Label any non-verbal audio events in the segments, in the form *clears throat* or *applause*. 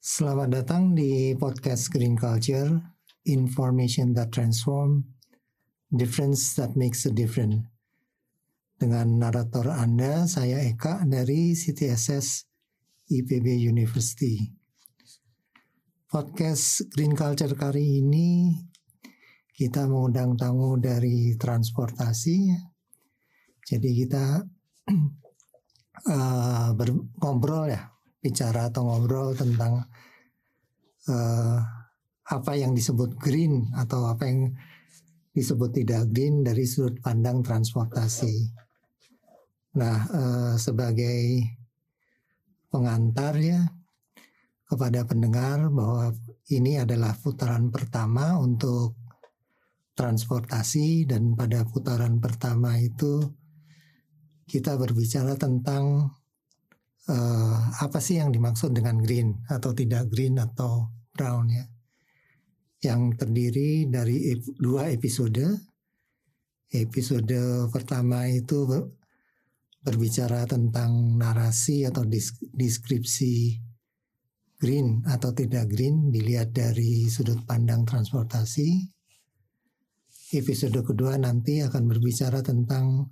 Selamat datang di podcast Green Culture, Information that Transform, Difference that Makes a Difference. Dengan narator Anda, saya Eka dari CTSS IPB University. Podcast Green Culture kali ini kita mengundang tamu dari transportasi jadi kita *clears throat* uh, ngobrol ya, bicara atau ngobrol tentang uh, apa yang disebut green atau apa yang disebut tidak green dari sudut pandang transportasi. Nah, uh, sebagai pengantar ya kepada pendengar bahwa ini adalah putaran pertama untuk transportasi dan pada putaran pertama itu kita berbicara tentang uh, apa sih yang dimaksud dengan green atau tidak green atau brown ya. Yang terdiri dari ep dua episode. Episode pertama itu berbicara tentang narasi atau deskripsi green atau tidak green dilihat dari sudut pandang transportasi. Episode kedua nanti akan berbicara tentang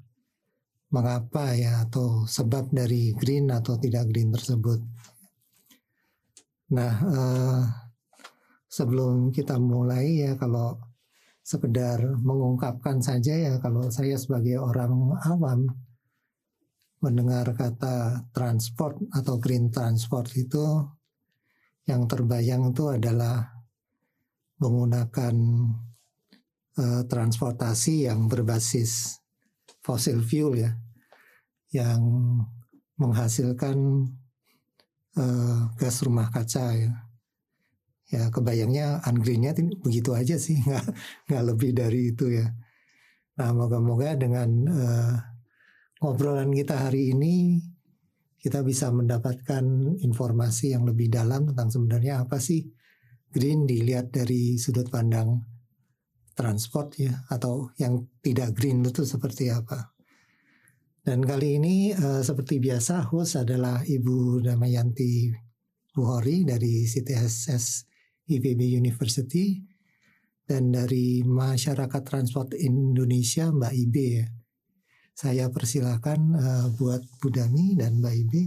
mengapa ya atau sebab dari green atau tidak green tersebut. Nah, eh, sebelum kita mulai ya kalau sekedar mengungkapkan saja ya kalau saya sebagai orang awam mendengar kata transport atau green transport itu yang terbayang itu adalah menggunakan uh, transportasi yang berbasis fossil fuel ya yang menghasilkan uh, gas rumah kaca ya. Ya kebayangnya ungreennya begitu aja sih, *laughs* nggak nggak lebih dari itu ya. Nah moga-moga dengan uh, ngobrolan kita hari ini kita bisa mendapatkan informasi yang lebih dalam tentang sebenarnya apa sih green dilihat dari sudut pandang transport ya atau yang tidak green itu seperti apa. Dan kali ini uh, seperti biasa host adalah Ibu Damayanti Buhori dari CTSS IPB University dan dari Masyarakat Transport Indonesia Mbak Ibe ya. Saya persilakan uh, buat Bu Dami dan Mbak Ibe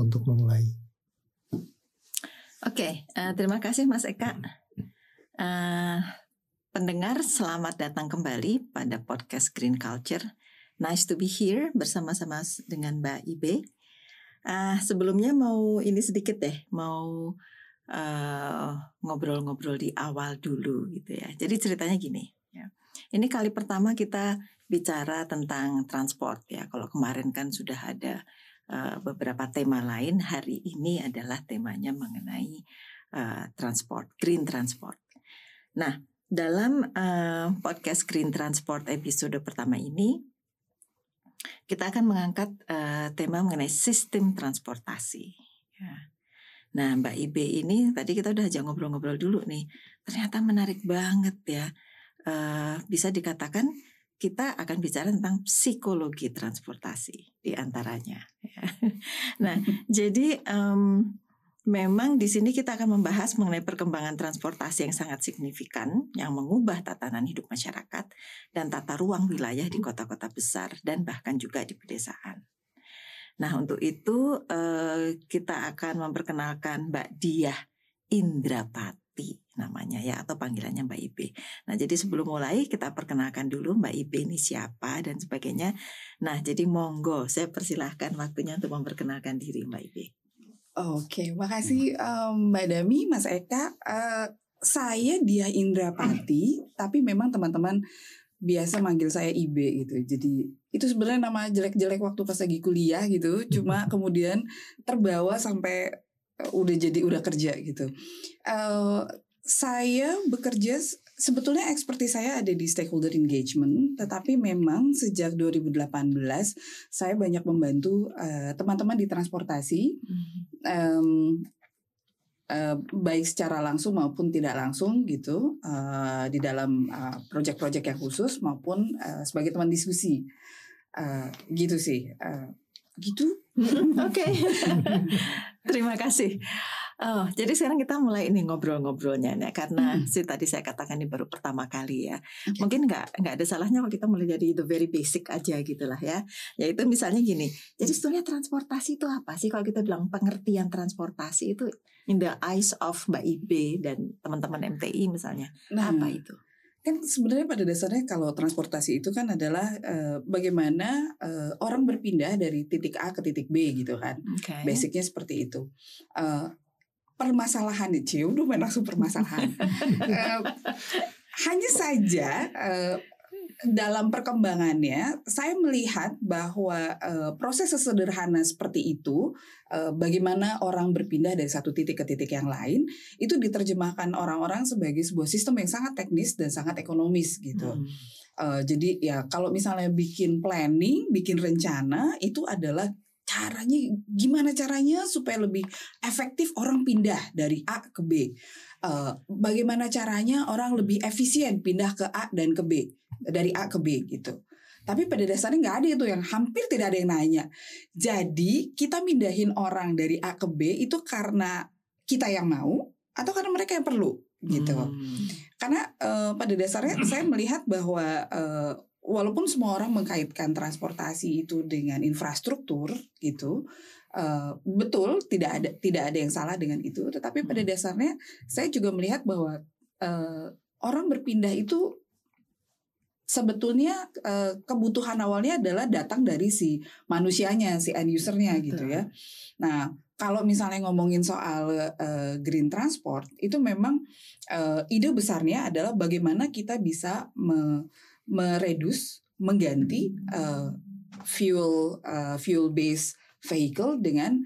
untuk memulai. Oke, okay, uh, terima kasih Mas Eka. Uh, pendengar, selamat datang kembali pada podcast Green Culture Nice to be here bersama-sama dengan Mbak Ibe. Uh, sebelumnya mau ini sedikit deh, mau ah, ngobrol-ngobrol di awal dulu gitu ya. Jadi ceritanya gini, ya. ini kali pertama kita bicara tentang transport ya. Kalau kemarin kan sudah ada uh, beberapa tema lain, hari ini adalah temanya mengenai uh, transport, green transport. Nah, dalam uh, podcast Green Transport episode pertama ini kita akan mengangkat uh, tema mengenai sistem transportasi. Ya. Nah, Mbak Ibe ini tadi kita udah aja ngobrol-ngobrol dulu nih. Ternyata menarik banget ya. Uh, bisa dikatakan kita akan bicara tentang psikologi transportasi di antaranya. Ya. *laughs* Nah, jadi um, Memang di sini kita akan membahas mengenai perkembangan transportasi yang sangat signifikan yang mengubah tatanan hidup masyarakat dan tata ruang wilayah di kota-kota besar dan bahkan juga di pedesaan. Nah, untuk itu eh, kita akan memperkenalkan Mbak Diah Indrapati namanya ya atau panggilannya Mbak Ibe. Nah, jadi sebelum mulai kita perkenalkan dulu Mbak Ibe ini siapa dan sebagainya. Nah, jadi monggo saya persilahkan waktunya untuk memperkenalkan diri Mbak Ibe. Oke, makasih um, Mbak Dami, Mas Eka. Uh, saya dia Indrapati, tapi memang teman-teman biasa manggil saya Ibe gitu. Jadi itu sebenarnya nama jelek-jelek waktu pas lagi kuliah gitu. Cuma kemudian terbawa sampai udah jadi udah kerja gitu. Uh, saya bekerja sebetulnya ekspertis saya ada di stakeholder engagement, tetapi memang sejak 2018 saya banyak membantu eh, teman-teman uh, di transportasi, um, uh, baik secara langsung maupun tidak langsung gitu uh, di dalam uh, proyek-proyek yang khusus maupun uh, sebagai teman diskusi Uh, gitu sih. Uh, gitu. *laughs* Oke. *laughs* Terima kasih. Oh, jadi sekarang kita mulai ini ngobrol-ngobrolnya ya karena hmm. sih tadi saya katakan ini baru pertama kali ya. Okay. Mungkin nggak nggak ada salahnya kalau kita mulai dari the very basic aja gitulah ya. Yaitu misalnya gini. Jadi sebetulnya transportasi itu apa sih kalau kita bilang pengertian transportasi itu in the eyes of Mbak Ibe dan teman-teman MTI misalnya. Nah, apa itu? kan sebenarnya pada dasarnya kalau transportasi itu kan adalah uh, bagaimana uh, orang berpindah dari titik A ke titik B gitu kan okay. basicnya seperti itu uh, permasalahan nih udah main langsung permasalahan uh, *laughs* hanya saja uh, dalam perkembangannya saya melihat bahwa uh, proses sesederhana seperti itu bagaimana orang berpindah dari satu titik ke titik yang lain itu diterjemahkan orang-orang sebagai sebuah sistem yang sangat teknis dan sangat ekonomis gitu. Hmm. Uh, jadi ya kalau misalnya bikin planning, bikin rencana itu adalah caranya gimana caranya supaya lebih efektif orang pindah dari A ke B. Uh, bagaimana caranya orang lebih efisien pindah ke A dan ke B dari A ke B gitu. Tapi pada dasarnya nggak ada itu yang hampir tidak ada yang nanya. Jadi kita mindahin orang dari A ke B itu karena kita yang mau atau karena mereka yang perlu gitu. Hmm. Karena uh, pada dasarnya saya melihat bahwa uh, walaupun semua orang mengkaitkan transportasi itu dengan infrastruktur gitu uh, betul tidak ada tidak ada yang salah dengan itu. Tetapi pada hmm. dasarnya saya juga melihat bahwa uh, orang berpindah itu sebetulnya uh, kebutuhan awalnya adalah datang dari si manusianya si end usernya gitu ya. Nah kalau misalnya ngomongin soal uh, green transport itu memang uh, ide besarnya adalah bagaimana kita bisa me meredus mengganti uh, fuel uh, fuel based vehicle dengan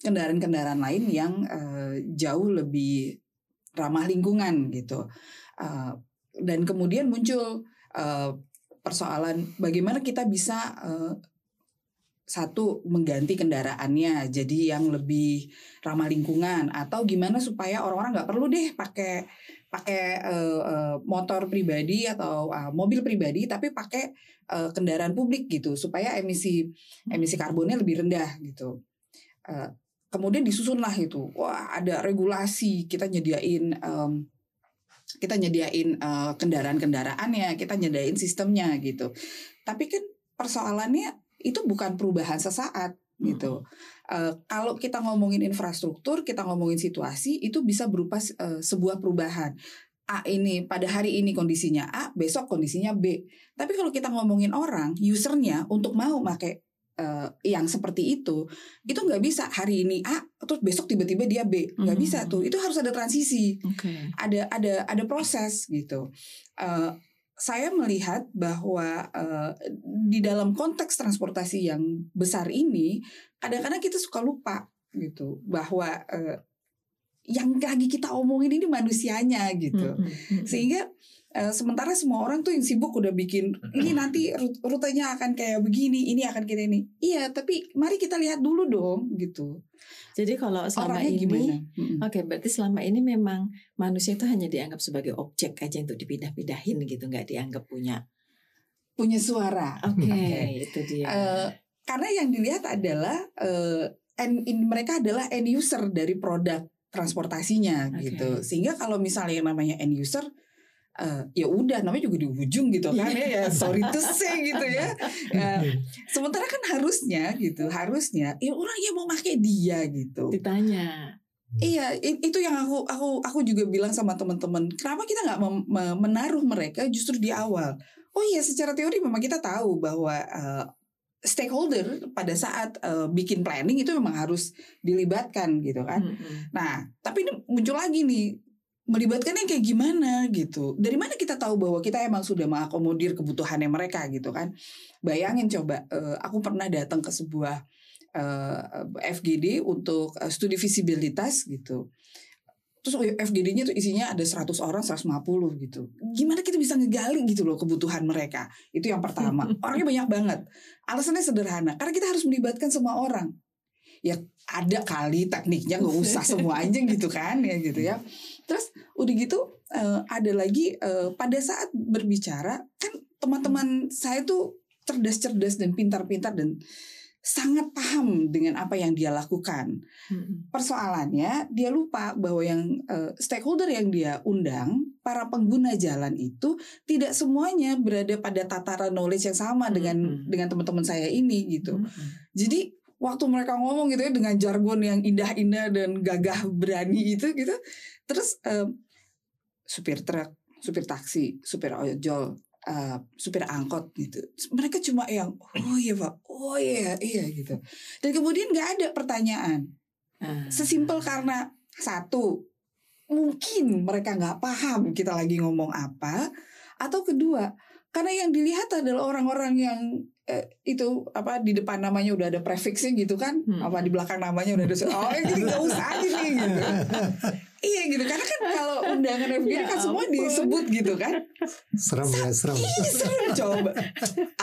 kendaraan-kendaraan uh, lain yang uh, jauh lebih ramah lingkungan gitu. Uh, dan kemudian muncul uh, persoalan bagaimana kita bisa uh, satu mengganti kendaraannya jadi yang lebih ramah lingkungan atau gimana supaya orang-orang nggak perlu deh pakai pakai uh, uh, motor pribadi atau uh, mobil pribadi tapi pakai uh, kendaraan publik gitu supaya emisi emisi karbonnya lebih rendah gitu. Uh, kemudian disusunlah itu. Wah ada regulasi kita nyediain um, kita nyediain uh, kendaraan-kendaraannya kita nyediain sistemnya gitu. Tapi kan persoalannya itu bukan perubahan sesaat gitu. Uh, kalau kita ngomongin infrastruktur, kita ngomongin situasi itu bisa berupa uh, sebuah perubahan. A ini pada hari ini kondisinya A, besok kondisinya B. Tapi kalau kita ngomongin orang, usernya untuk mau pakai uh, yang seperti itu, itu nggak bisa hari ini A, terus besok tiba-tiba dia B, nggak mm -hmm. bisa tuh. Itu harus ada transisi, okay. ada ada ada proses gitu. Uh, saya melihat bahwa uh, di dalam konteks transportasi yang besar ini kadang-kadang kita suka lupa gitu bahwa uh, yang lagi kita omongin ini manusianya gitu mm -hmm. sehingga Uh, sementara semua orang tuh yang sibuk udah bikin ini nanti rutenya akan kayak begini, ini akan kayak ini. Iya, tapi mari kita lihat dulu dong gitu. Jadi kalau selama Orangnya ini, oke, okay, berarti selama ini memang manusia itu hanya dianggap sebagai objek aja untuk dipindah-pindahin gitu, nggak dianggap punya punya suara. Oke, okay, *laughs* okay. itu dia. Uh, karena yang dilihat adalah uh, end, in, mereka adalah end user dari produk transportasinya okay. gitu. Sehingga kalau misalnya yang namanya end user uh, ya udah namanya juga di ujung gitu kan ya, ya sorry to say gitu ya. *laughs* ya sementara kan harusnya gitu harusnya ya orang yang mau pakai dia gitu ditanya Iya, itu yang aku aku aku juga bilang sama teman-teman. Kenapa kita nggak menaruh mereka justru di awal? Oh iya, secara teori memang kita tahu bahwa uh, stakeholder pada saat uh, bikin planning itu memang harus dilibatkan gitu kan. Mm -hmm. Nah, tapi ini muncul lagi nih melibatkan yang kayak gimana gitu. Dari mana kita tahu bahwa kita emang sudah mengakomodir kebutuhannya mereka gitu kan? Bayangin coba, uh, aku pernah datang ke sebuah uh, eh, FGD untuk uh, studi visibilitas gitu. Terus FGD-nya tuh isinya ada 100 orang, 150 gitu. Gimana kita bisa ngegali gitu loh kebutuhan mereka? Itu yang pertama. *laughs* Orangnya banyak banget. Alasannya sederhana, karena kita harus melibatkan semua orang ya ada kali tekniknya nggak usah semua aja gitu kan ya gitu ya terus udah gitu uh, ada lagi uh, pada saat berbicara kan teman-teman saya tuh cerdas-cerdas dan pintar-pintar dan sangat paham dengan apa yang dia lakukan. Persoalannya dia lupa bahwa yang eh, stakeholder yang dia undang, para pengguna jalan itu tidak semuanya berada pada tataran knowledge yang sama dengan Mm-mm. dengan teman-teman saya ini gitu. Mm-mm. Jadi waktu mereka ngomong gitu ya dengan jargon yang indah-indah dan gagah berani itu gitu, terus eh, supir truk, supir taksi, supir ojol, eh, supir angkot gitu, mereka cuma yang oh iya pak, oh iya iya gitu. Dan kemudian nggak ada pertanyaan, Ah. sesimpel karena satu mungkin mereka nggak paham kita lagi ngomong apa, atau kedua karena yang dilihat adalah orang-orang yang eh, itu apa di depan namanya udah ada prefixnya gitu kan? Hmm. apa di belakang namanya udah ada oh ini nggak usah aja nih gitu. *laughs* Iya gitu. Karena kan kalau undangan FGD Ya kan semua ampun. disebut gitu kan. Serem ya serem. Ih, serem coba.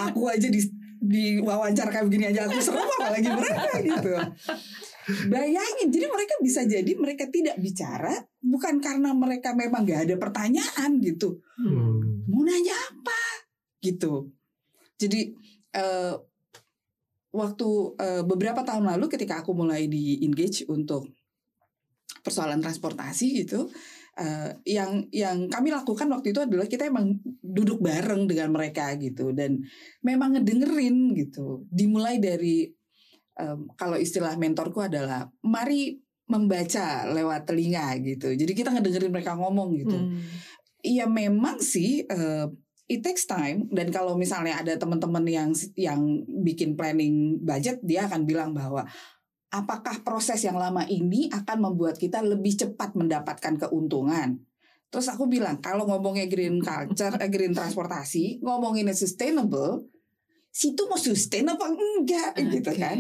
Aku aja di di wawancara kayak begini aja aku serem apalagi mereka gitu. Bayangin jadi mereka bisa jadi mereka tidak bicara bukan karena mereka memang nggak ada pertanyaan gitu. Hmm. mau nanya apa? Gitu. Jadi eh, waktu eh, beberapa tahun lalu ketika aku mulai di engage untuk persoalan transportasi gitu eh, yang yang kami lakukan waktu itu adalah kita emang duduk bareng dengan mereka gitu dan memang ngedengerin gitu. Dimulai dari em, kalau istilah mentorku adalah mari membaca lewat telinga gitu. Jadi kita ngedengerin mereka ngomong gitu. Hmm. Iya memang sih eh, it takes time dan kalau misalnya ada teman-teman yang yang bikin planning budget dia akan bilang bahwa apakah proses yang lama ini akan membuat kita lebih cepat mendapatkan keuntungan. Terus aku bilang kalau ngomongnya green culture, eh, green transportasi, ngomonginnya sustainable, situ mau sustain apa enggak gitu Oke. kan?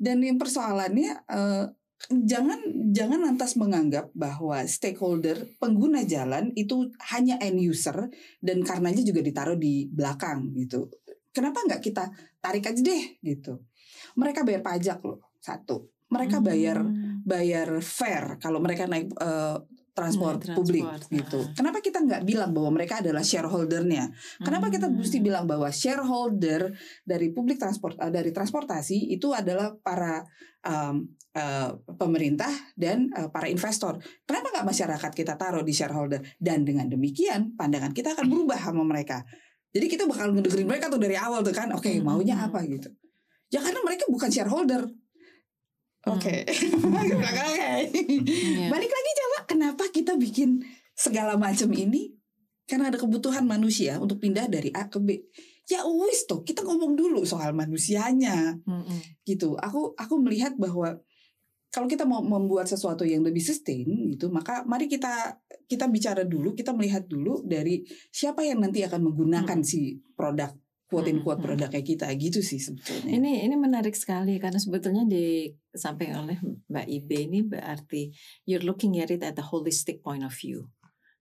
Dan yang persoalannya eh, jangan jangan lantas menganggap bahwa stakeholder pengguna jalan itu hanya end user dan karenanya juga ditaruh di belakang gitu. Kenapa nggak kita tarik aja deh gitu? Mereka bayar pajak loh satu. Mereka bayar Hmm. bayar fair kalau mereka naik eh, transport publik transport, gitu. ah. Kenapa kita nggak bilang bahwa mereka adalah shareholdernya? Kenapa kita Hmm. mesti bilang bahwa shareholder dari publik transport eh, dari transportasi itu adalah para um, eh, pemerintah dan eh, para investor. Kenapa nggak masyarakat kita taruh di shareholder? Dan dengan demikian pandangan kita akan berubah sama mereka. Jadi kita bakal ngedengerin mereka tuh dari awal tuh kan. Oke Hmm. maunya apa gitu? Ya karena mereka bukan shareholder. Oke. *laughs* Oke. Iya. *laughs* Balik lagi kenapa kita bikin segala macam ini? Karena ada kebutuhan manusia untuk pindah dari A ke B. Ya wis tuh, kita ngomong dulu soal manusianya Mm-mm. gitu. Aku aku melihat bahwa kalau kita mau membuat sesuatu yang lebih sustain gitu, maka mari kita kita bicara dulu, kita melihat dulu dari siapa yang nanti akan menggunakan Hmm. si produk quote in quote Hmm. produk kayak kita gitu sih sebetulnya. Ini ini menarik sekali karena sebetulnya disampaikan oleh Mbak Ibe ini berarti you're looking at it at a holistic point of view.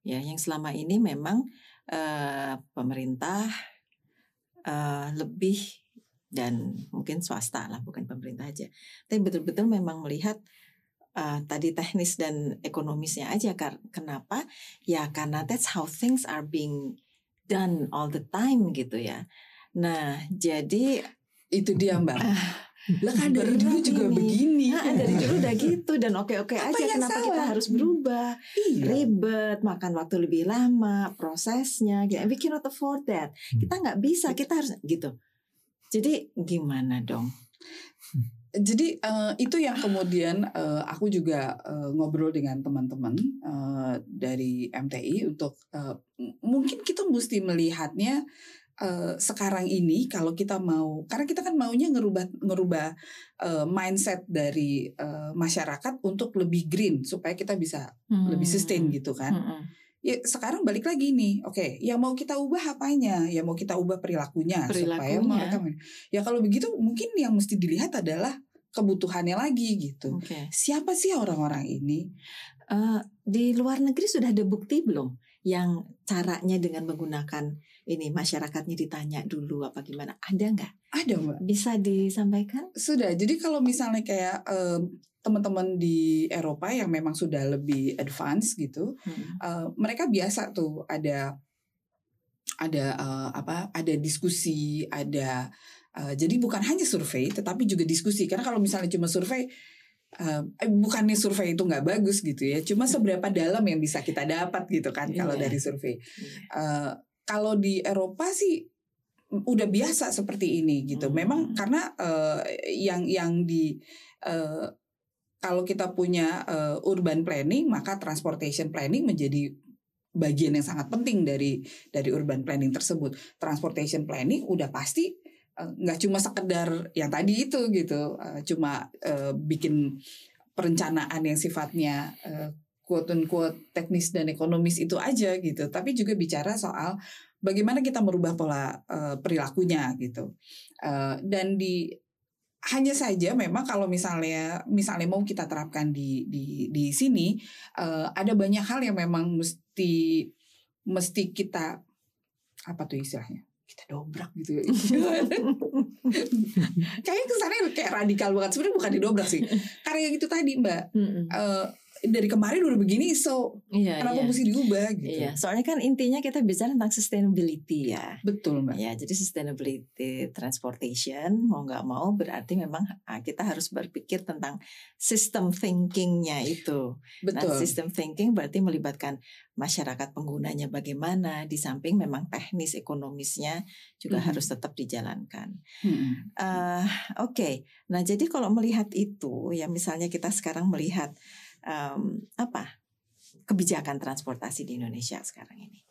Ya, yang selama ini memang eh, pemerintah eh, lebih dan mungkin swasta lah bukan pemerintah aja. Tapi betul-betul memang melihat eh, tadi teknis dan ekonomisnya aja. Kenapa? Ya karena that's how things are being done all the time gitu ya. Nah, jadi Itu dia Mbak. Lah kan dari dulu juga ini. begini. Nah, dari dulu udah gitu dan oke-oke Apa aja yang kenapa kita salah? harus berubah Iya. ribet makan waktu lebih lama prosesnya gitu. We cannot afford that Hmm. kita nggak bisa kita harus gitu jadi gimana dong Jadi eh, itu yang kemudian eh, aku juga eh, ngobrol dengan teman-teman eh, dari MTI untuk eh, m- mungkin kita mesti melihatnya eh, sekarang ini kalau kita mau karena kita kan maunya ngerubah ngerubah eh, mindset dari eh, masyarakat untuk lebih green supaya kita bisa lebih sustain gitu kan. Mm-mm. Ya sekarang balik lagi nih. Oke, yang mau kita ubah apanya? Ya mau kita ubah perilakunya, supaya Perilakunya. mereka Ya kalau begitu mungkin yang mesti dilihat adalah kebutuhannya lagi gitu. Oke. Siapa sih orang-orang ini? Eh, di luar negeri sudah ada bukti belum yang caranya dengan menggunakan ini masyarakatnya ditanya dulu apa gimana ada nggak Ada mbak. bisa disampaikan Sudah. Jadi kalau misalnya kayak em, teman-teman di Eropa yang memang sudah lebih advance gitu, Mm. eh, mereka biasa tuh ada ada uh, apa ada diskusi ada uh, jadi bukan hanya survei tetapi juga diskusi karena kalau misalnya cuma survei uh, eh, bukannya survei itu nggak bagus gitu ya cuma seberapa dalam yang bisa kita dapat gitu kan kalau Iya. dari survei uh, kalau di Eropa sih udah biasa seperti ini gitu. Hmm. Memang karena uh, yang yang di uh, kalau kita punya uh, urban planning maka transportation planning menjadi bagian yang sangat penting dari dari urban planning tersebut. Transportation planning udah pasti nggak cuma sekedar yang tadi itu gitu, uh, cuma uh, bikin perencanaan yang sifatnya uh, quote unquote teknis dan ekonomis itu aja gitu, tapi juga bicara soal bagaimana kita merubah pola uh, perilakunya gitu. Uh, dan di hanya saja memang kalau misalnya misalnya mau kita terapkan di di di sini uh, ada banyak hal yang memang mesti mesti kita apa tuh istilahnya kita dobrak gitu ya. *laughs* Kayaknya kesannya kayak radikal banget sebenarnya bukan didobrak sih. *laughs* Karena yang itu tadi Mbak Mm-mm. eh, dari kemarin udah begini so Iya, kenapa iya. mesti diubah gitu. Iya, soalnya kan intinya kita bicara tentang sustainability ya. Betul Mbak. Ya, jadi sustainability transportation mau nggak mau berarti memang ah, kita harus berpikir tentang system thinkingnya itu. Nah, Betul. system thinking berarti melibatkan masyarakat penggunanya bagaimana, di samping memang teknis ekonomisnya juga Mhm. harus tetap dijalankan. Mm-mm. Eh, Oke, nah jadi kalau melihat itu, ya misalnya kita sekarang melihat em, apa kebijakan transportasi di Indonesia sekarang ini.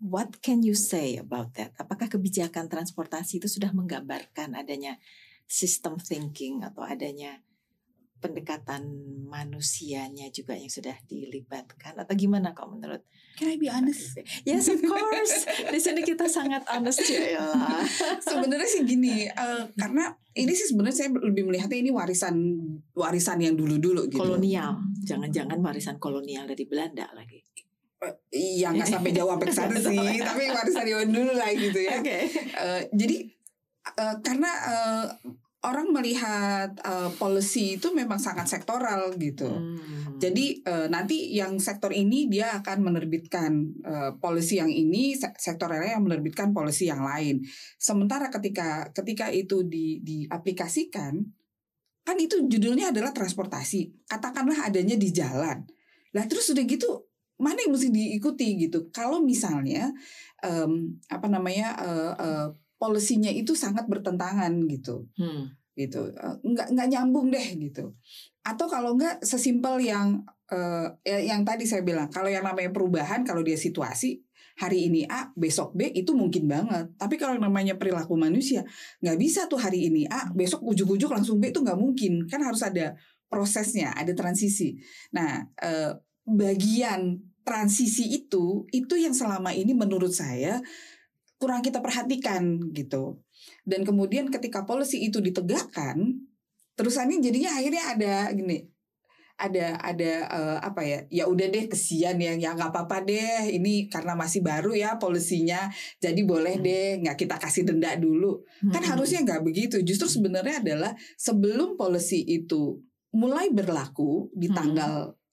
What can you say about that? Apakah kebijakan transportasi itu sudah menggambarkan adanya sistem thinking atau adanya pendekatan manusianya juga yang sudah dilibatkan atau gimana kok menurut? Can I be honest? Yes, of course. Di sini kita sangat honest ya. *laughs* Sebenarnya sih gini, eh, karena ini sih sebenarnya saya lebih melihatnya ini warisan warisan yang dulu-dulu gitu. kolonial. Jangan-jangan warisan kolonial dari Belanda lagi. Eh, Iya nggak sampai jauh sampai sana sih, tapi warisan yang dulu lah gitu ya. *laughs* Oke. Eh, jadi eh, karena eh, orang melihat eh, policy itu memang sangat sektoral gitu. Hmm. Jadi eh, nanti yang sektor ini dia akan menerbitkan eh, policy yang ini, se- sektor lain yang menerbitkan policy yang lain. Sementara ketika ketika itu di, diaplikasikan, kan itu judulnya adalah transportasi. Katakanlah adanya di jalan. Lah terus udah gitu mana yang mesti diikuti gitu? Kalau misalnya em, apa namanya eh, eh, polisinya itu sangat bertentangan gitu. Hmm. gitu. Eh, nggak nggak nyambung deh gitu. Atau kalau nggak sesimpel yang ya- yang tadi saya bilang kalau yang namanya perubahan kalau dia situasi hari ini A besok B itu mungkin banget. Tapi kalau yang namanya perilaku manusia nggak bisa tuh hari ini A besok ujuk-ujuk langsung B itu nggak mungkin. Kan harus ada prosesnya ada transisi. Nah eh, bagian transisi itu itu yang selama ini menurut saya kurang kita perhatikan gitu dan kemudian ketika policy itu ditegakkan terusannya jadinya akhirnya ada gini ada ada eh, apa ya ya udah deh kesian ya ya nggak apa-apa deh ini karena masih baru ya polisinya jadi boleh Hmm. deh nggak kita kasih denda dulu kan Hmm. harusnya nggak begitu justru sebenarnya adalah sebelum policy itu mulai berlaku di Hmm.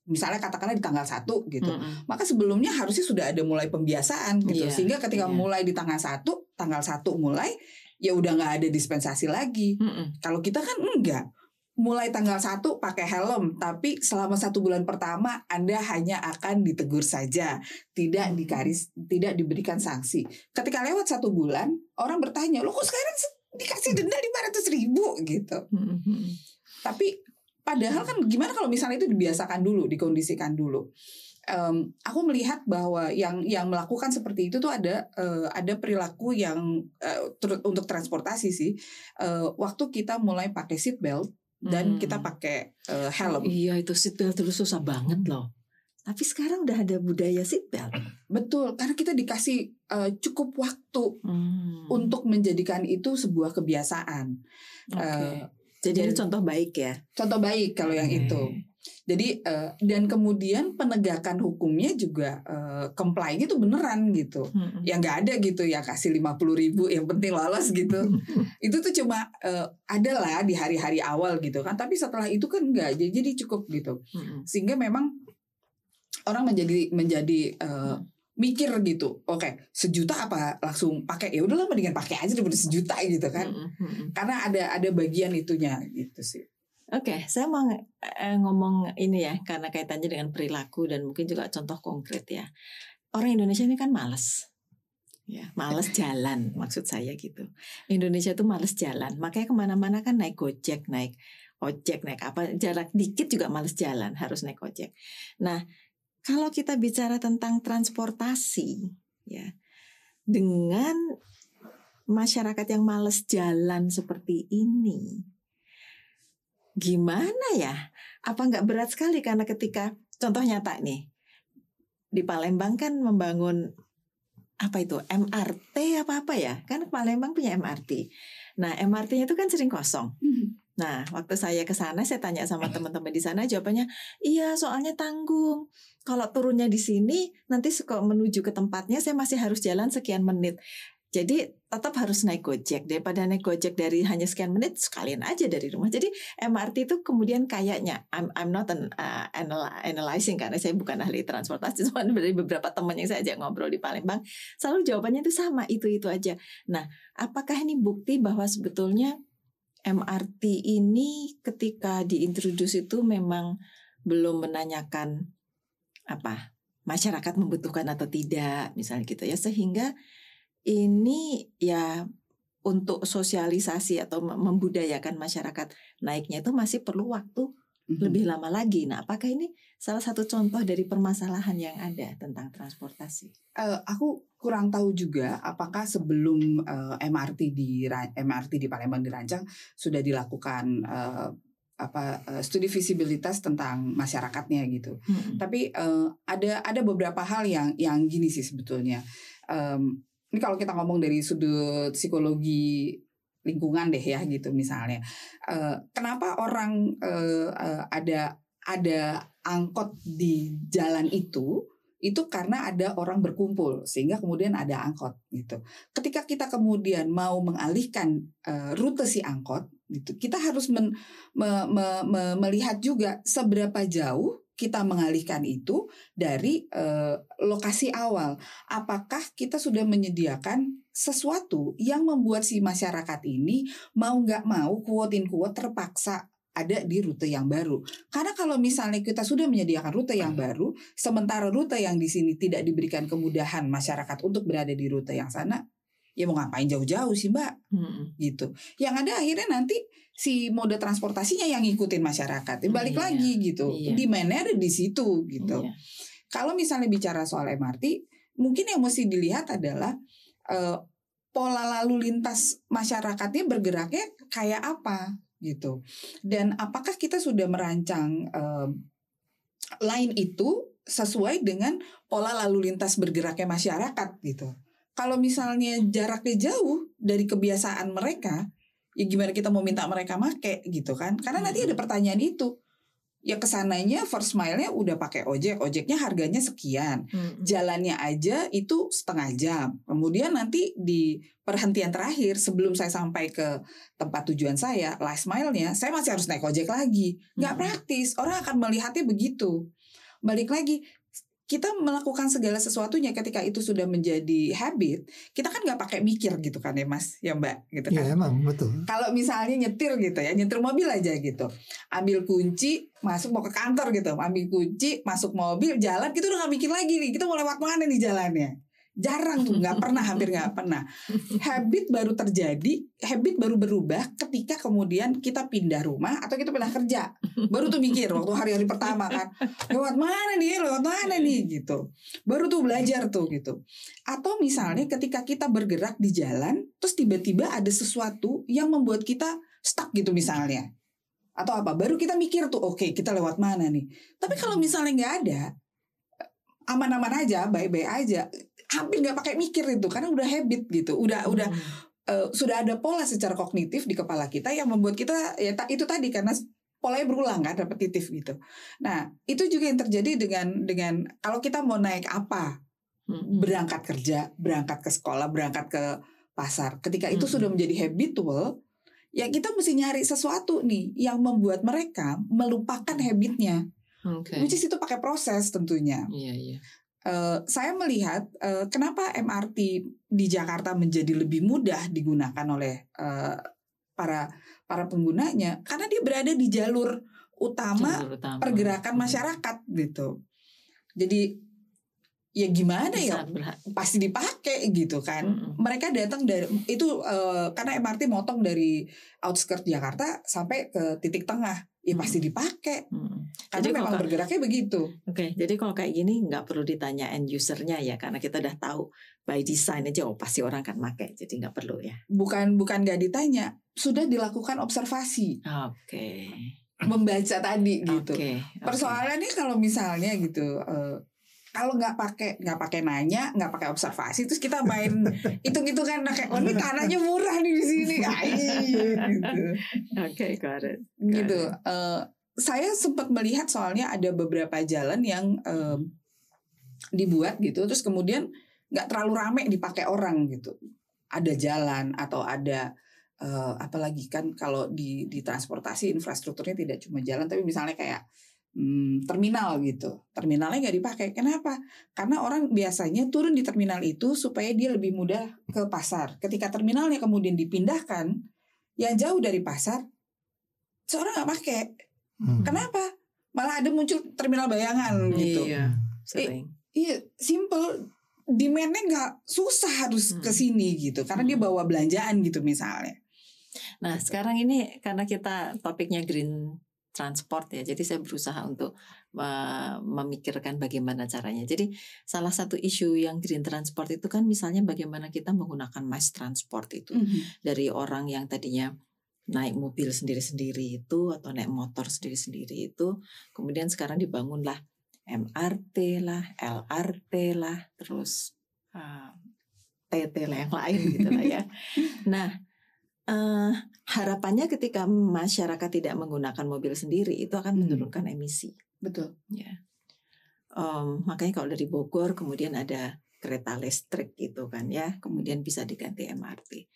Misalnya katakanlah di tanggal satu gitu Hmm. maka sebelumnya harusnya sudah ada mulai pembiasaan gitu Iya, sehingga ketika iya. mulai di tanggal satu tanggal satu mulai ya udah nggak ada dispensasi lagi Hmm. kalau kita kan enggak mulai tanggal satu pakai helm tapi selama satu bulan pertama anda hanya akan ditegur saja tidak dikaris tidak diberikan sanksi ketika lewat satu bulan orang bertanya lo kok sekarang se- dikasih denda lima ratus ribu gitu Hmm. Hmm. tapi padahal kan gimana kalau misalnya itu dibiasakan dulu, dikondisikan dulu. Em, aku melihat bahwa yang yang melakukan seperti itu tuh ada eh, ada perilaku yang ter- untuk transportasi sih. Eh, waktu kita mulai pakai seat belt dan Hmm. kita pakai eh, helm. Iya itu seatbelt dulu susah banget loh. Tapi sekarang udah ada budaya seatbelt. Betul, karena kita dikasih eh, cukup waktu Hmm. untuk menjadikan itu sebuah kebiasaan. Oke. eh, Jadi itu dan- contoh baik ya. Contoh baik kalau yang Oke. itu. Jadi eh, dan kemudian penegakan hukumnya juga eh, comply-nya tuh beneran gitu. Hmm. Ya nggak ada gitu ya kasih 50 ribu yang penting lolos gitu. *laughs* itu tuh cuma eh, ada lah di hari-hari awal gitu kan. Tapi setelah itu kan enggak. Jadi, cukup gitu. Hmm. Sehingga memang orang menjadi menjadi eh, mikir gitu. Oke, sejuta apa langsung pakai? Ya udahlah mendingan pakai aja daripada sejuta gitu kan. Mm, mm, mm. Karena ada ada bagian itunya gitu sih. Oke, saya mau eh, ngomong ini ya karena kaitannya dengan perilaku dan mungkin juga contoh konkret ya. Orang Indonesia ini kan males. Ya, males jalan *laughs* maksud saya gitu. Indonesia tuh males jalan, makanya ke mana-mana kan naik gojek, naik ojek, naik apa jarak dikit juga males jalan, harus naik ojek. Nah, kalau kita bicara tentang transportasi, ya dengan masyarakat yang males jalan seperti ini, gimana ya? Apa nggak berat sekali karena ketika contoh nyata nih di Palembang kan membangun apa itu MRT apa apa ya kan Palembang punya MRT. Nah MRT-nya itu kan sering kosong. Nah waktu saya ke sana saya tanya sama teman-teman di sana jawabannya iya soalnya tanggung. Kalau turunnya di sini nanti suka menuju ke tempatnya saya masih harus jalan sekian menit. Jadi tetap harus naik gojek daripada naik gojek dari hanya sekian menit sekalian aja dari rumah. Jadi MRT itu kemudian kayaknya I'm I'm not an, uh, analyzing karena saya bukan ahli transportasi. *laughs* Cuma dari beberapa teman yang saya ajak ngobrol di Palembang selalu jawabannya itu sama itu itu aja. Nah, apakah ini bukti bahwa sebetulnya MRT ini ketika diintroduksi itu memang belum menanyakan apa masyarakat membutuhkan atau tidak misalnya gitu ya. Sehingga ini ya untuk sosialisasi atau membudayakan masyarakat naiknya itu masih perlu waktu mm-hmm. lebih lama lagi. Nah, apakah ini salah satu contoh dari permasalahan yang ada tentang transportasi? Uh, aku kurang tahu juga apakah sebelum uh, MRT di MRT di Palembang dirancang sudah dilakukan uh, apa studi visibilitas tentang masyarakatnya gitu. Hmm. Tapi uh, ada ada beberapa hal yang yang gini sih sebetulnya. Um, ini kalau kita ngomong dari sudut psikologi lingkungan deh ya gitu misalnya uh, kenapa orang uh, uh, ada ada angkot di jalan itu itu karena ada orang berkumpul sehingga kemudian ada angkot gitu. Ketika kita kemudian mau mengalihkan uh, rute si angkot gitu, kita harus men, me, me, me, melihat juga seberapa jauh kita mengalihkan itu dari uh, lokasi awal. Apakah kita sudah menyediakan sesuatu yang membuat si masyarakat ini mau nggak mau kuotin kuot terpaksa ada di rute yang baru. Karena kalau misalnya kita sudah menyediakan rute yang baru, sementara rute yang di sini tidak diberikan kemudahan masyarakat untuk berada di rute yang sana, ya mau ngapain jauh-jauh sih mbak? Hmm. Gitu. Yang ada akhirnya nanti si mode transportasinya yang ngikutin masyarakat. Ya balik iya, lagi gitu. Iya. Demandnya ada di situ gitu. Iya. Kalau misalnya bicara soal MRT, mungkin yang mesti dilihat adalah uh, pola lalu lintas masyarakatnya bergeraknya kayak apa gitu. Dan apakah kita sudah merancang uh, lain itu sesuai dengan pola lalu lintas bergeraknya masyarakat gitu. Kalau misalnya jaraknya jauh dari kebiasaan mereka, ya gimana kita mau minta mereka make gitu kan? Karena nanti ada pertanyaan itu. Ya ke sananya first mile-nya udah pakai ojek ojeknya harganya sekian. Hmm. jalannya aja itu setengah jam. Kemudian nanti di perhentian terakhir sebelum saya sampai ke tempat tujuan saya last mile-nya saya masih harus naik ojek lagi. Nggak hmm. praktis. Orang akan melihatnya begitu. Balik lagi kita melakukan segala sesuatunya ketika itu sudah menjadi habit, kita kan nggak pakai mikir gitu kan ya Mas, ya Mbak, gitu ya, kan? Ya emang betul. Kalau misalnya nyetir gitu ya, nyetir mobil aja gitu, ambil kunci, masuk mau ke kantor gitu, ambil kunci, masuk mobil, jalan, kita udah nggak mikir lagi nih, kita mau lewat mana nih jalannya jarang tuh nggak pernah hampir nggak pernah. Habit baru terjadi habit baru berubah ketika kemudian kita pindah rumah atau kita pindah kerja. Baru tuh mikir waktu hari-hari pertama kan lewat mana nih? Lewat mana nih? Gitu. Baru tuh belajar tuh gitu. Atau misalnya ketika kita bergerak di jalan terus tiba-tiba ada sesuatu yang membuat kita stuck gitu misalnya. Atau apa baru kita mikir tuh oke okay, kita lewat mana nih? Tapi kalau misalnya nggak ada aman-aman aja baik-baik aja hampir nggak pakai mikir itu karena udah habit gitu udah hmm. udah uh, sudah ada pola secara kognitif di kepala kita yang membuat kita ya itu tadi karena polanya berulang kan repetitif gitu nah itu juga yang terjadi dengan dengan kalau kita mau naik apa hmm. berangkat kerja berangkat ke sekolah berangkat ke pasar ketika itu hmm. sudah menjadi habitual ya kita mesti nyari sesuatu nih yang membuat mereka melupakan habitnya Okay. Which is itu pakai proses tentunya. Iya, iya. Uh, saya melihat uh, kenapa MRT di Jakarta menjadi lebih mudah digunakan oleh uh, para para penggunanya karena dia berada di jalur utama, Jalur utama. pergerakan Hmm. masyarakat gitu. Jadi ya gimana ya Bisa berha- pasti dipakai gitu kan. Mm-mm. Mereka datang dari itu eh, karena MRT motong dari outskirt Jakarta sampai ke titik tengah, ya pasti dipakai. Hmm. Karena Jadi memang kalau- bergeraknya begitu. Oke, jadi kalau kayak gini nggak perlu ditanya end usernya ya, karena kita udah tahu by design aja, oh pasti orang akan pakai, jadi nggak perlu ya. Bukan bukan nggak ditanya, sudah dilakukan observasi, Oke, membaca tadi gitu. oke. Persoalannya kalau misalnya gitu. eh, kalau nggak pakai nggak pakai nanya nggak pakai observasi terus kita main *laughs* hitung hitungan kayak oh ini tanahnya murah nih di sini *laughs* gitu Oke, got it. gitu. Eh, saya sempat melihat soalnya ada beberapa jalan yang em, dibuat gitu, terus kemudian nggak terlalu rame dipakai orang gitu. Ada jalan atau ada eh, apalagi kan kalau di di transportasi infrastrukturnya tidak cuma jalan, tapi misalnya kayak hmm, terminal gitu. Terminalnya nggak dipakai. Kenapa? Karena orang biasanya turun di terminal itu supaya dia lebih mudah ke pasar. Ketika terminalnya kemudian dipindahkan yang jauh dari pasar, seorang nggak pakai. Hmm. Kenapa? Malah ada muncul terminal bayangan gitu. Iya, sering. Iya, simple. Demandnya nggak susah harus Hmm. ke sini gitu, karena dia Hmm. bawa belanjaan gitu misalnya. Nah, sekarang ini karena kita topiknya green transport ya, jadi saya berusaha untuk uh, memikirkan bagaimana caranya. Jadi salah satu isu yang green transport itu kan misalnya bagaimana kita menggunakan mass transport itu dari orang yang tadinya naik mobil sendiri-sendiri itu atau naik motor sendiri-sendiri itu kemudian sekarang dibangunlah MRT lah, LRT lah, terus uh, TT lah yang lain gitu lah ya. *laughs* Nah, eh, harapannya ketika masyarakat tidak menggunakan mobil sendiri itu akan Hmm. menurunkan emisi. Betul. Ya. Em, makanya kalau dari Bogor kemudian ada kereta listrik gitu kan ya, kemudian bisa diganti MRT.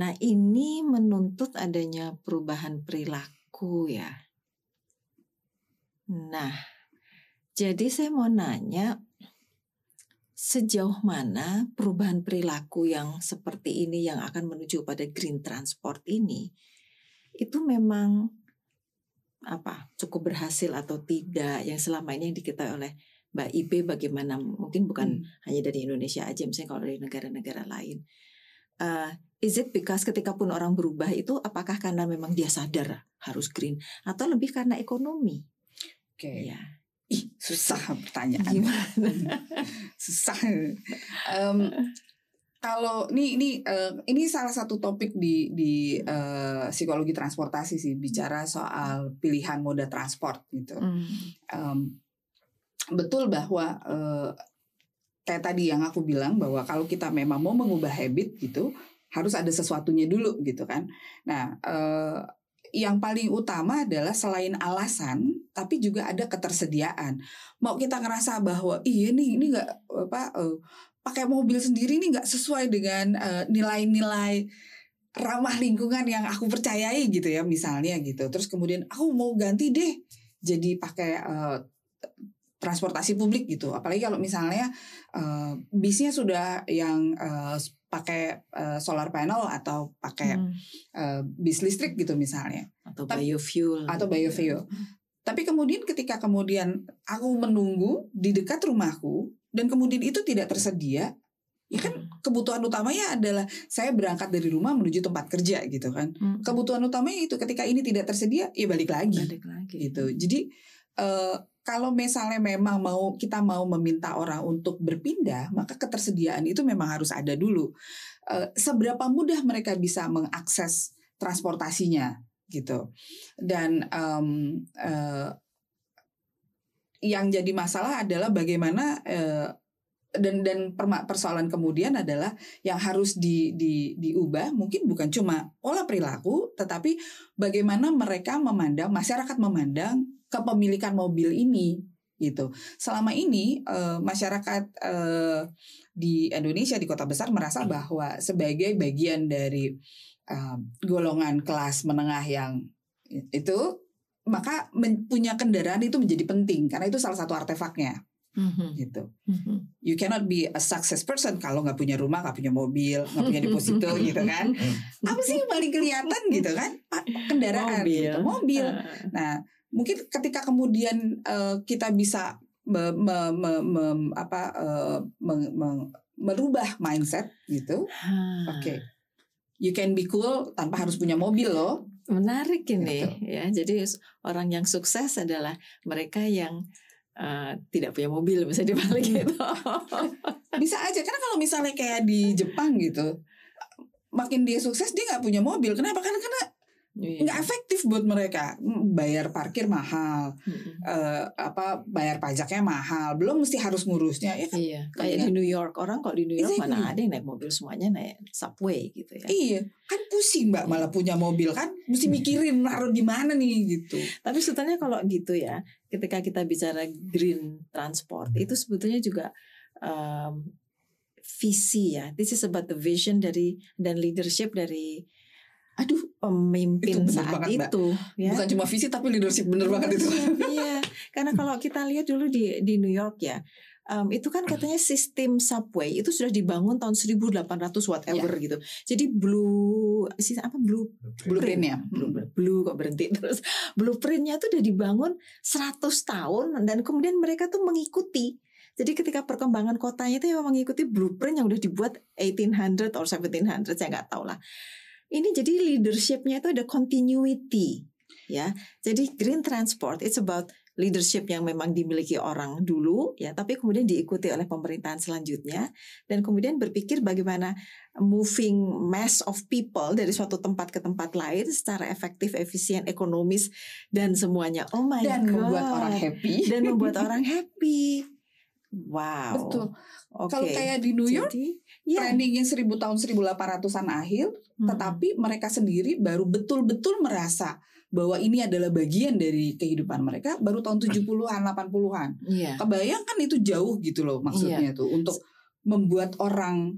Nah ini menuntut adanya perubahan perilaku ya. Nah, jadi saya mau nanya sejauh mana perubahan perilaku yang seperti ini yang akan menuju pada green transport ini itu memang apa cukup berhasil atau tidak yang selama ini yang diketahui oleh Mbak Ibe bagaimana mungkin bukan hanya dari Indonesia aja misalnya kalau dari negara-negara lain. Uh, is it because ketika pun orang berubah itu apakah karena memang dia sadar harus green atau lebih karena ekonomi? Oke. ya Ih, susah pertanyaan. gimana *laughs* susah. Em, kalau ini ini eh, ini salah satu topik di di eh, psikologi transportasi sih bicara soal pilihan moda transport gitu. Hmm. Em, betul bahwa eh, kayak tadi yang aku bilang bahwa kalau kita memang mau mengubah habit gitu harus ada sesuatunya dulu gitu kan. Nah, eh, yang paling utama adalah selain alasan, tapi juga ada ketersediaan. Mau kita ngerasa bahwa iya nih ini nggak apa eh, pakai mobil sendiri ini nggak sesuai dengan eh, nilai-nilai ramah lingkungan yang aku percayai gitu ya misalnya gitu. Terus kemudian aku mau ganti deh jadi pakai eh, transportasi publik gitu. Apalagi kalau misalnya eh, bisnya sudah yang eh, pakai eh, solar panel atau pakai Hmm. eh, bis listrik gitu misalnya atau Tapi- biofuel atau gitu ya. biofuel. Tapi kemudian ketika kemudian aku menunggu di dekat rumahku dan kemudian itu tidak tersedia, ya kan Hmm. kebutuhan utamanya adalah saya berangkat dari rumah menuju tempat kerja gitu kan. Hmm. Kebutuhan utamanya itu ketika ini tidak tersedia, ya balik lagi balik lagi gitu. Jadi eh, kalau misalnya memang mau kita mau meminta orang untuk berpindah, maka ketersediaan itu memang harus ada dulu. Eh, seberapa mudah mereka bisa mengakses transportasinya gitu. Dan em, eh, yang jadi masalah adalah bagaimana eh, dan dan persoalan kemudian adalah yang harus di, di, diubah mungkin bukan cuma pola perilaku tetapi bagaimana mereka memandang masyarakat memandang kepemilikan mobil ini gitu selama ini eh, masyarakat eh, di Indonesia di kota besar merasa bahwa sebagai bagian dari eh, golongan kelas menengah yang itu maka men- punya kendaraan itu menjadi penting karena itu salah satu artefaknya Mhm. gitu. Mhm. You cannot be a success person kalau nggak punya rumah, nggak punya mobil, nggak punya deposito gitu kan. Apa sih yang paling kelihatan gitu kan? Ah, Kendaraan Mobil. gitu, mobil. Ah. Nah, mungkin ketika kemudian eh, kita bisa me- me- me- me- apa eh, meng- meng- merubah mindset gitu. Ah. Oke. You can be cool tanpa harus punya mobil loh. Menarik ini Gitu. ya. Jadi orang yang sukses adalah mereka yang uh, tidak punya mobil bisa dibalik Hmm. gitu. *laughs* Bisa aja karena kalau misalnya kayak di Jepang gitu, makin dia sukses dia nggak punya mobil. Kenapa? Karena karena Iya. nggak efektif buat mereka. Mm, Bayar parkir mahal, Mm-mm. eh, apa bayar pajaknya mahal, belum mesti harus ngurusnya ya kan? Iya, kayak Iya. di New York orang kok di New York Exactly. mana ada yang naik mobil semuanya naik subway gitu ya. Iya, kan pusing mbak malah punya mobil kan, mesti mikirin naruh di mana nih gitu. Tapi sebetulnya kalau gitu ya, ketika kita bicara green transport itu sebetulnya juga um, visi ya. This is about the vision dari dan leadership dari Aduh, pemimpin Itu saat banget, Mbak. itu. Ya. bukan cuma visi tapi leadership bener banget itu. *laughs* iya, karena kalau kita lihat dulu di di New York ya, um, itu kan katanya sistem subway itu sudah dibangun tahun 1800 whatever Ya. gitu. Jadi blue sih apa blue Blueprintnya. blue, blue kok berhenti terus blueprintnya tuh udah dibangun 100 tahun dan kemudian mereka tuh mengikuti jadi ketika perkembangan kotanya itu memang mengikuti blueprint yang udah dibuat 1800 or 1700 saya nggak tahu lah ini jadi leadershipnya itu ada continuity ya jadi green transport it's about leadership yang memang dimiliki orang dulu ya tapi kemudian diikuti oleh pemerintahan selanjutnya dan kemudian berpikir bagaimana moving mass of people dari suatu tempat ke tempat lain secara efektif, efisien, ekonomis dan semuanya. Oh my Dan god. membuat orang happy. dan membuat orang happy. Wow. Betul. Oke. Kalau kayak di New York, Jadi, ya. trendingnya 1000 tahun 1800-an akhir, Hmm. tetapi mereka sendiri baru betul-betul merasa bahwa ini adalah bagian dari kehidupan mereka baru tahun 70-an, 80-an. Iya. Kebayang kan itu jauh gitu loh maksudnya tuh untuk membuat orang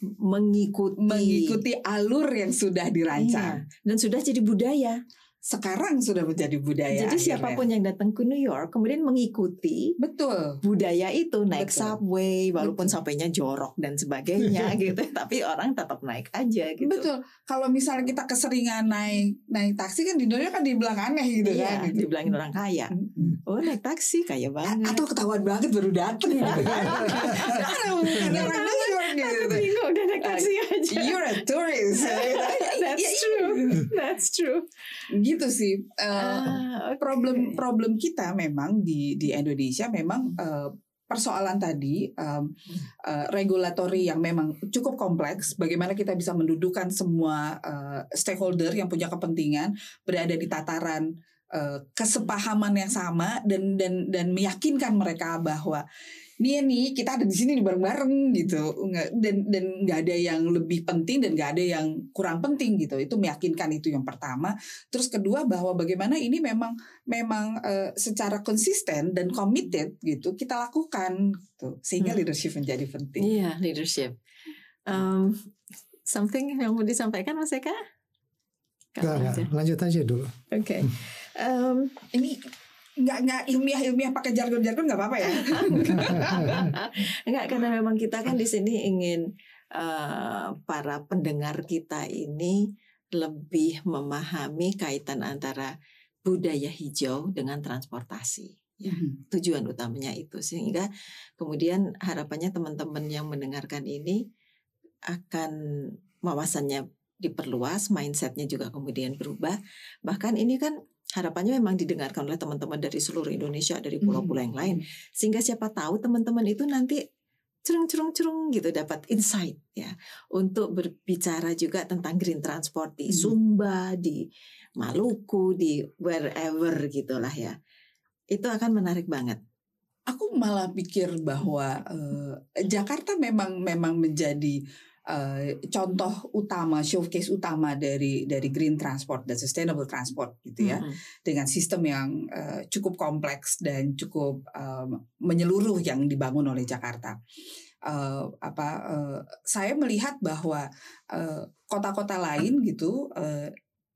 Mengikuti. mengikuti alur yang sudah dirancang. Iya. Dan sudah jadi budaya. Sekarang sudah menjadi budaya. jadi akhirnya. siapa pun yang datang ke New York kemudian mengikuti betul. budaya itu naik Betul. subway walaupun Betul. subwaynya jorok dan sebagainya *laughs* gitu tapi orang tetap naik aja gitu Betul. Kalau misalnya kita keseringan naik naik taksi kan di New York kan dibilang aneh gitu iya, kan. Gitu. dibilangin orang kaya oh naik taksi kaya A- banget Atau ketahuan banget baru gitu *laughs* kan. Karena bukan orang York aku gitu. bingung naik taksi aja You're a tourist. *laughs* that's Ya, true that's true gitu sih. Eh, Ah, oke. problem problem kita memang di di Indonesia memang eh, persoalan tadi um, eh, regulatory yang memang cukup kompleks. Bagaimana kita bisa mendudukan semua eh, stakeholder yang punya kepentingan berada di tataran eh, kesepahaman yang sama dan dan dan meyakinkan mereka bahwa nih nih kita ada di sini bareng-bareng gitu. Nggak- dan dan nggak ada yang lebih penting dan nggak ada yang kurang penting gitu. Itu meyakinkan itu yang pertama. Terus kedua bahwa bagaimana ini memang memang eh, secara konsisten dan committed gitu kita lakukan gitu. Sehingga Hmm. leadership menjadi penting. Iya leadership. Um, something yang mau disampaikan Mas Eka? Aja. Lanjut. Aja dulu. Oke. Em, ini nggak nggak ilmiah ilmiah pakai jargon jargon nggak apa-apa ya *laughs* Enggak karena memang kita kan di sini ingin eh, para pendengar kita ini lebih memahami kaitan antara budaya hijau dengan transportasi. Ya, tujuan utamanya itu sehingga kemudian harapannya teman-teman yang mendengarkan ini akan wawasannya diperluas, mindsetnya juga kemudian berubah. Bahkan ini kan harapannya memang didengarkan oleh teman-teman dari seluruh Indonesia, dari pulau-pulau yang lain sehingga siapa tahu teman-teman itu nanti cerung-cerung-cerung gitu dapat insight ya untuk berbicara juga tentang green transport di Hmm. Sumba, di Maluku, di wherever gitulah ya. Itu akan menarik banget. aku malah pikir bahwa eh, Jakarta memang memang menjadi eh, contoh utama showcase utama dari dari green transport dan sustainable transport gitu ya Mm-mm. dengan sistem yang eh, cukup kompleks dan cukup em, menyeluruh yang dibangun oleh Jakarta. Eh, apa eh, saya melihat bahwa kota-kota lain gitu eh,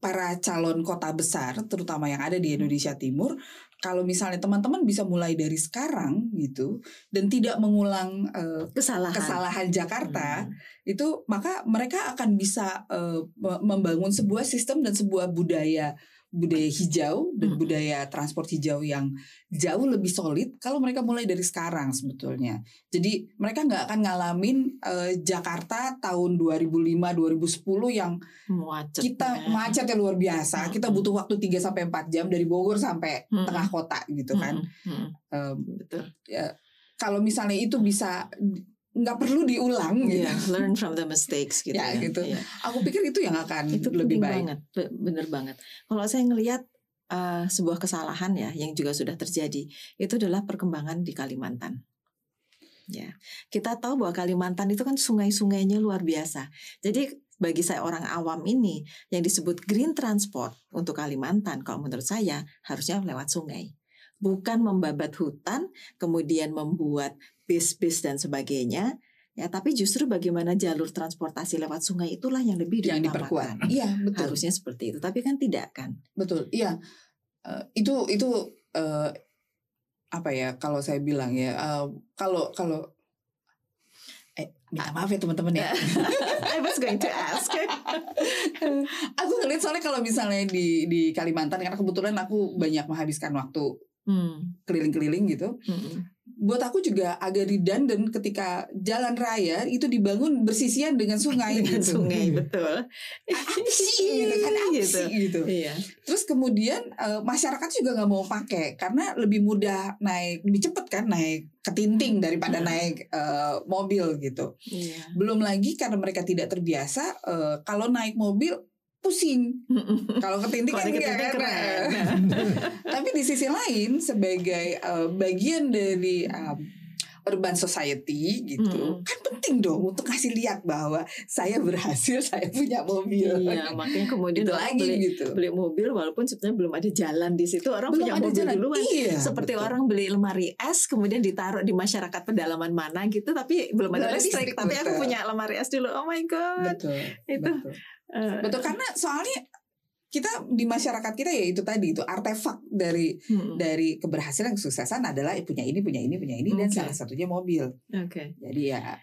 para calon kota besar, terutama yang ada di Indonesia Timur, kalau misalnya teman-teman bisa mulai dari sekarang gitu dan tidak mengulang uh, kesalahan kesalahan Jakarta, Hmm. itu maka mereka akan bisa uh, me- membangun sebuah sistem dan sebuah budaya budaya hijau dan Hmm. budaya transport hijau yang jauh lebih solid kalau mereka mulai dari sekarang sebetulnya. Jadi mereka nggak akan ngalamin uh, Jakarta tahun 2005-2010 yang Macet. kita macetnya luar biasa. Hmm. Kita butuh waktu 3 sampai 4 jam dari Bogor sampai Hmm. tengah kota gitu kan. Hmm, hmm, Um, betul. kalau misalnya itu bisa nggak perlu diulang gitu. Iya, learn from the mistakes gitu. *laughs* Ya, ya. gitu. Iya. Aku pikir itu yang akan Itu lebih baik. banget, Be- bener banget. Kalau saya ngelihat uh, sebuah kesalahan ya yang juga sudah terjadi itu adalah perkembangan di Kalimantan. Ya, kita tahu bahwa Kalimantan itu kan sungai-sungainya luar biasa. Jadi bagi saya orang awam ini yang disebut green transport untuk Kalimantan, kalau menurut saya harusnya lewat sungai, bukan membabat hutan, kemudian membuat bis-bis dan sebagainya. Ya, tapi justru bagaimana jalur transportasi lewat sungai itulah yang lebih yang diperkuat. Iya, *laughs* betul. Harusnya seperti itu, tapi kan tidak kan? Betul. Iya. Eh, itu itu eh, apa ya kalau saya bilang ya eh, kalau kalau eh minta maaf ya teman-teman ya. *laughs* I was going to ask. *laughs* aku ngeliat soalnya kalau misalnya di di Kalimantan karena kebetulan aku banyak menghabiskan waktu Hmm, keliling-keliling gitu. hmm, Buat aku juga agak redundant ketika jalan raya itu dibangun bersisian dengan sungai *laughs* Dengan gitu. sungai betul. *laughs* Apa sih gitu kan apa *laughs* Gitu. sih gitu. Iya. Terus kemudian eh, masyarakat juga nggak mau pakai karena lebih mudah naik lebih cepet kan naik ketinting daripada Hmm. naik eh, mobil gitu. Iya. Belum lagi karena mereka tidak terbiasa eh, kalau naik mobil pusing. Kalau ketinting kan enggak kan. keren. *laughs* *laughs* Tapi di sisi lain sebagai eh, bagian dari um, urban society gitu Mm. kan penting dong untuk kasih lihat bahwa saya berhasil *laughs* saya punya mobil. Iya, makanya kemudian Itu orang lagi beli, gitu. beli mobil walaupun sebenarnya belum ada jalan di situ orang Belum punya ada mobil jalan. duluan. Iya, Seperti betul. orang beli lemari es kemudian ditaruh di masyarakat pedalaman mana gitu tapi belum Belum ada listrik listrik, tapi aku punya lemari es dulu. Oh my god. betul. Itu. betul. Eh, Betul karena soalnya kita di masyarakat kita ya itu tadi itu artefak dari hmm, dari keberhasilan kesuksesan adalah punya ini punya ini punya ini dan Oke. salah satunya mobil. Oke. Jadi ya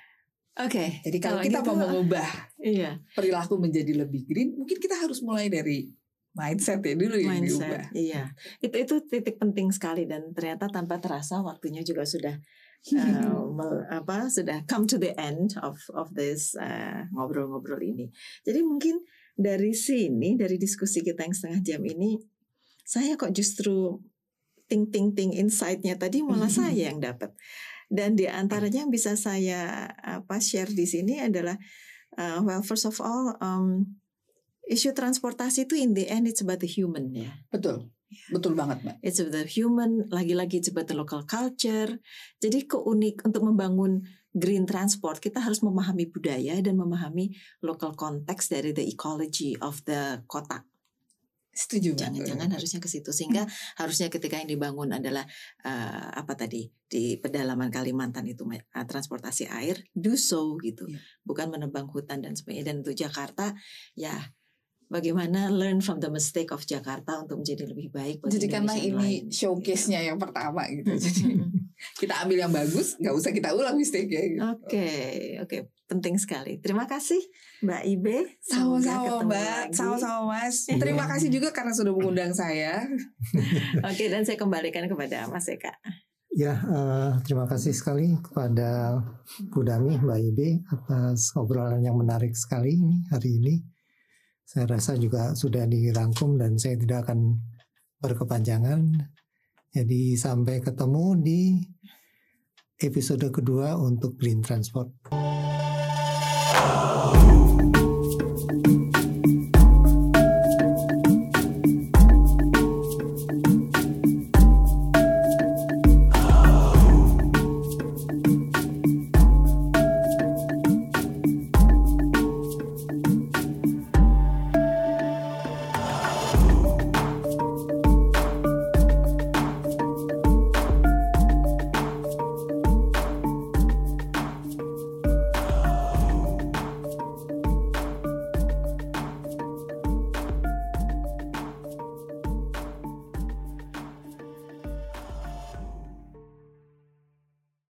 Oke. jadi kalau, Kalau kita gitu, mau mengubah Iya. perilaku menjadi lebih green mungkin kita harus mulai dari mindset ya dulu yang diubah. mindset iya itu itu titik penting sekali dan ternyata tanpa terasa waktunya juga sudah *laughs* uh, apa sudah come to the end of of this uh, ngobrol-ngobrol ini. Jadi mungkin dari sini dari diskusi kita yang setengah jam ini saya kok justru ting ting ting insight-nya tadi malah *laughs* saya yang dapat. Dan di antaranya yang bisa saya apa share di sini adalah uh, well first of all um, isu transportasi itu in the end it's about the human ya. Betul. Betul banget, Mbak. It's about the human, lagi-lagi it's about the local culture. Jadi keunik untuk membangun green transport, kita harus memahami budaya dan memahami local context dari the ecology of the kota. Setuju. Jangan-jangan harusnya ke situ sehingga harusnya ketika yang dibangun adalah eh, apa tadi di pedalaman Kalimantan itu eh, transportasi air, do so gitu, Iya. bukan menebang hutan dan sebagainya. Dan untuk Jakarta, ya bagaimana learn from the mistake of Jakarta untuk menjadi lebih baik. bagi Jadi karena Indonesia ini showcase-nya yang pertama gitu. gitu. Jadi kita ambil yang bagus, nggak usah kita ulang mistake-nya gitu. Oke, oke, penting sekali. Terima kasih Mbak Ibe. Sama-sama Mbak, sama-sama Mas. *laughs* Terima kasih juga karena sudah mengundang saya. *laughs* Oke, dan saya kembalikan kepada Mas Eka. Ya, eh, terima kasih sekali kepada Bu Dami, Mbak Ibe atas obrolan yang menarik sekali ini hari ini. Saya rasa juga sudah dirangkum dan saya tidak akan berkepanjangan. Jadi sampai ketemu di episode kedua untuk Green Transport.